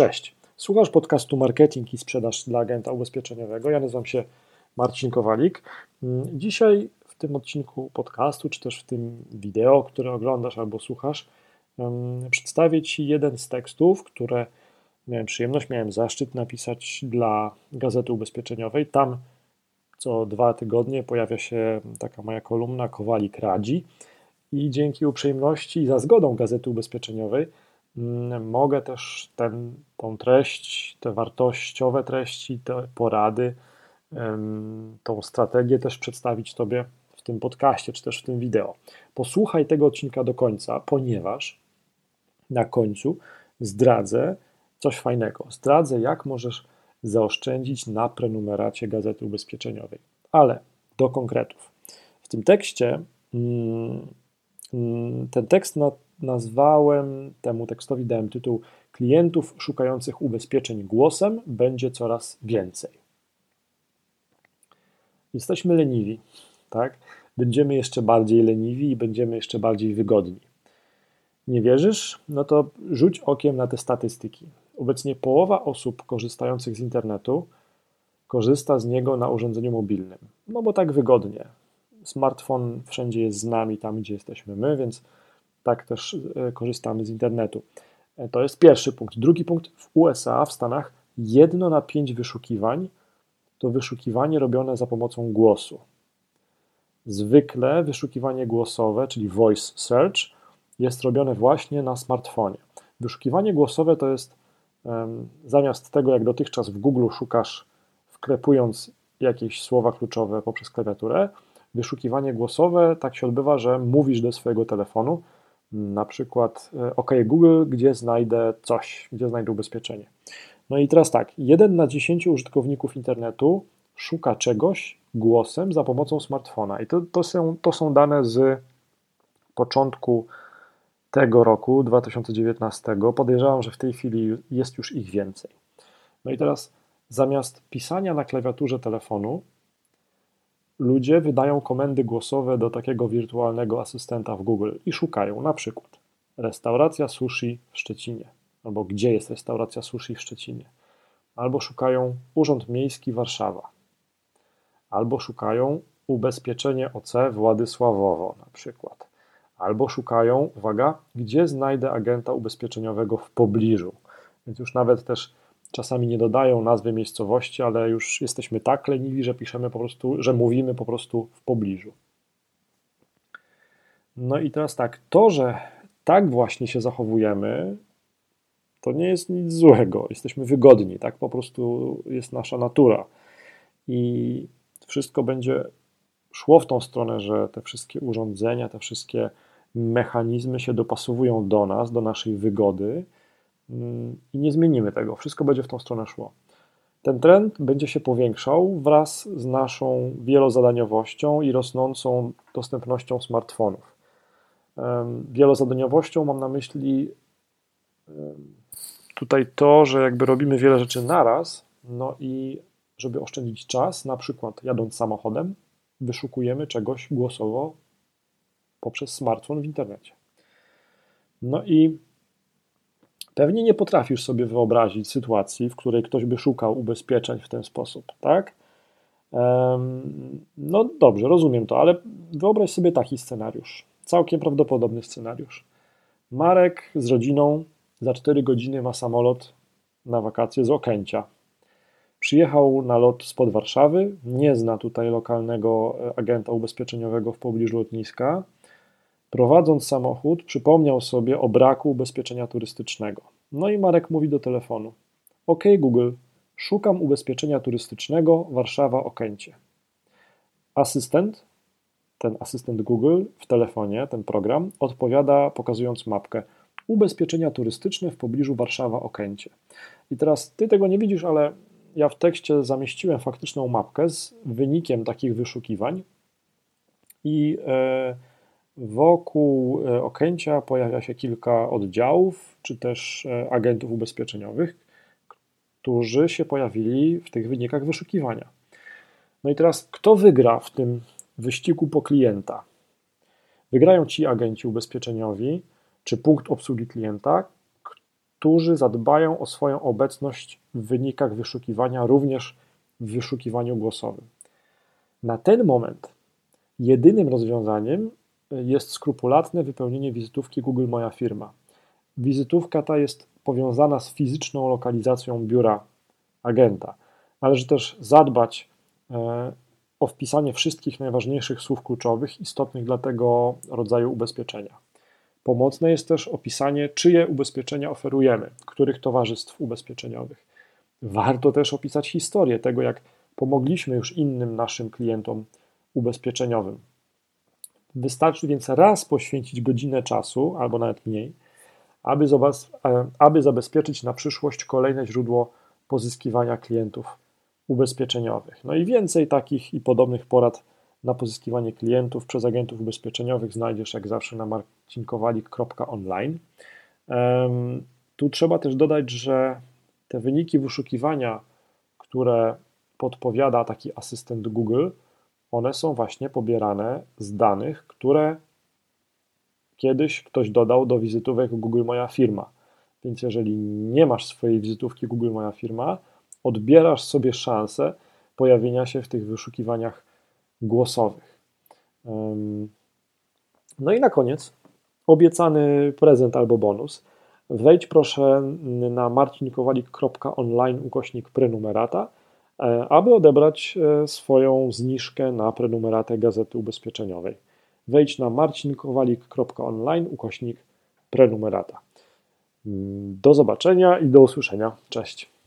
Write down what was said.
Cześć. Słuchasz podcastu Marketing i Sprzedaż dla Agenta Ubezpieczeniowego. Ja nazywam się Marcin Kowalik. Dzisiaj w tym odcinku podcastu, czy też w tym wideo, które oglądasz albo słuchasz, przedstawię Ci jeden z tekstów, które miałem przyjemność, miałem zaszczyt napisać dla Gazety Ubezpieczeniowej. Tam co dwa tygodnie pojawia się taka moja kolumna Kowalik Radzi i dzięki uprzejmości i za zgodą Gazety Ubezpieczeniowej Mm, mogę też ten, tą treść, te wartościowe treści, te porady, tą strategię też przedstawić Tobie w tym podcaście, czy też w tym wideo. Posłuchaj tego odcinka do końca, ponieważ na końcu zdradzę coś fajnego. Zdradzę, jak możesz zaoszczędzić na prenumeracie Gazety Ubezpieczeniowej. Ale do konkretów. W tym tekście mm, mm, ten tekst na nazwałem temu tekstowi, dałem tytuł Klientów szukających ubezpieczeń głosem będzie coraz więcej. Jesteśmy leniwi, tak? Będziemy jeszcze bardziej leniwi i będziemy jeszcze bardziej wygodni. Nie wierzysz? No to rzuć okiem na te statystyki. Obecnie połowa osób korzystających z internetu korzysta z niego na urządzeniu mobilnym. No bo tak wygodnie. Smartfon wszędzie jest z nami, tam gdzie jesteśmy my, więc tak też e, korzystamy z internetu. E, to jest pierwszy punkt. Drugi punkt w USA, w Stanach, jedno na pięć wyszukiwań to wyszukiwanie robione za pomocą głosu. Zwykle wyszukiwanie głosowe, czyli voice search, jest robione właśnie na smartfonie. Wyszukiwanie głosowe to jest zamiast tego, jak dotychczas w Google szukasz, wklepując jakieś słowa kluczowe poprzez klawiaturę, wyszukiwanie głosowe tak się odbywa, że mówisz do swojego telefonu, na przykład e, OK Google, gdzie znajdę coś, gdzie znajdę ubezpieczenie. No i teraz tak, jeden na 10 użytkowników internetu szuka czegoś głosem za pomocą smartfona. I to, to, są, to są dane z początku tego roku, 2019. Podejrzewam, że w tej chwili jest już ich więcej. No i teraz zamiast pisania na klawiaturze telefonu, ludzie wydają komendy głosowe do takiego wirtualnego asystenta w Google i szukają na przykład restauracja sushi w Szczecinie, albo gdzie jest restauracja sushi w Szczecinie, albo szukają Urząd Miejski Warszawa, albo szukają ubezpieczenie OC Władysławowo na przykład, albo szukają, uwaga, gdzie znajdę agenta ubezpieczeniowego w pobliżu. Więc już nawet też Czasami nie dodają nazwy miejscowości, ale już jesteśmy tak leniwi, że piszemy po prostu, że mówimy po prostu w pobliżu. No i teraz tak, to, że tak właśnie się zachowujemy, to nie jest nic złego. Jesteśmy wygodni, tak po prostu jest nasza natura. I wszystko będzie szło w tą stronę, że te wszystkie urządzenia, te wszystkie mechanizmy się dopasowują do nas, do naszej wygody i nie zmienimy tego. Wszystko będzie w tą stronę szło. Ten trend będzie się powiększał wraz z naszą wielozadaniowością i rosnącą dostępnością smartfonów. Wielozadaniowością mam na myśli tutaj to, że jakby robimy wiele rzeczy naraz, no i żeby oszczędzić czas, na przykład jadąc samochodem, wyszukujemy czegoś głosowo poprzez smartfon w internecie. No i Pewnie nie potrafisz sobie wyobrazić sytuacji, w której ktoś by szukał ubezpieczeń w ten sposób, tak? No dobrze, rozumiem to, ale wyobraź sobie taki scenariusz. Całkiem prawdopodobny scenariusz. Marek z rodziną za 4 godziny ma samolot na wakacje z Okęcia. Przyjechał na lot spod Warszawy, nie zna tutaj lokalnego e, agenta ubezpieczeniowego w pobliżu lotniska Prowadząc samochód, przypomniał sobie o braku ubezpieczenia turystycznego. No i Marek mówi do telefonu: OK, Google, szukam ubezpieczenia turystycznego Warszawa Okęcie. Asystent, ten asystent Google w telefonie, ten program, odpowiada pokazując mapkę ubezpieczenia turystyczne w pobliżu Warszawa Okęcie. I teraz ty tego nie widzisz, ale ja w tekście zamieściłem faktyczną mapkę z wynikiem takich wyszukiwań i. E, Wokół e, Okęcia pojawia się kilka oddziałów, czy też e, agentów ubezpieczeniowych, którzy się pojawili w tych wynikach wyszukiwania. No i teraz, kto wygra w tym wyścigu po klienta? Wygrają ci agenci ubezpieczeniowi, czy punkt obsługi klienta, którzy zadbają o swoją obecność w wynikach wyszukiwania, również w wyszukiwaniu głosowym. Na ten moment jedynym rozwiązaniem jest skrupulatne wypełnienie wizytówki Google Moja Firma. Wizytówka ta jest powiązana z fizyczną lokalizacją biura agenta. Należy też zadbać e, o wpisanie wszystkich najważniejszych słów kluczowych istotnych dla tego rodzaju ubezpieczenia. Pomocne jest też opisanie, czyje ubezpieczenia oferujemy, których towarzystw ubezpieczeniowych. Warto też opisać historię tego, jak pomogliśmy już innym naszym klientom ubezpieczeniowym. Wystarczy więc raz poświęcić godzinę czasu, albo nawet mniej, aby, e, aby zabezpieczyć na przyszłość kolejne źródło pozyskiwania klientów ubezpieczeniowych. No i więcej takich i podobnych porad na pozyskiwanie klientów przez agentów ubezpieczeniowych znajdziesz jak zawsze na marcinkowalik.online. Tu trzeba też dodać, że te wyniki wyszukiwania, które podpowiada taki asystent Google, one są właśnie pobierane z danych, które kiedyś ktoś dodał do wizytówek Google Moja Firma. Więc jeżeli nie masz swojej wizytówki Google Moja Firma, odbierasz sobie szansę pojawienia się w tych wyszukiwaniach głosowych. No i na koniec obiecany prezent albo bonus. Wejdź proszę na marcinkowalik.online ukośnik prenumerata, aby odebrać e, swoją zniżkę na prenumeratę Gazety Ubezpieczeniowej. Wejdź na marcinkowalik.online ukośnik prenumerata. Do zobaczenia i do usłyszenia. Cześć.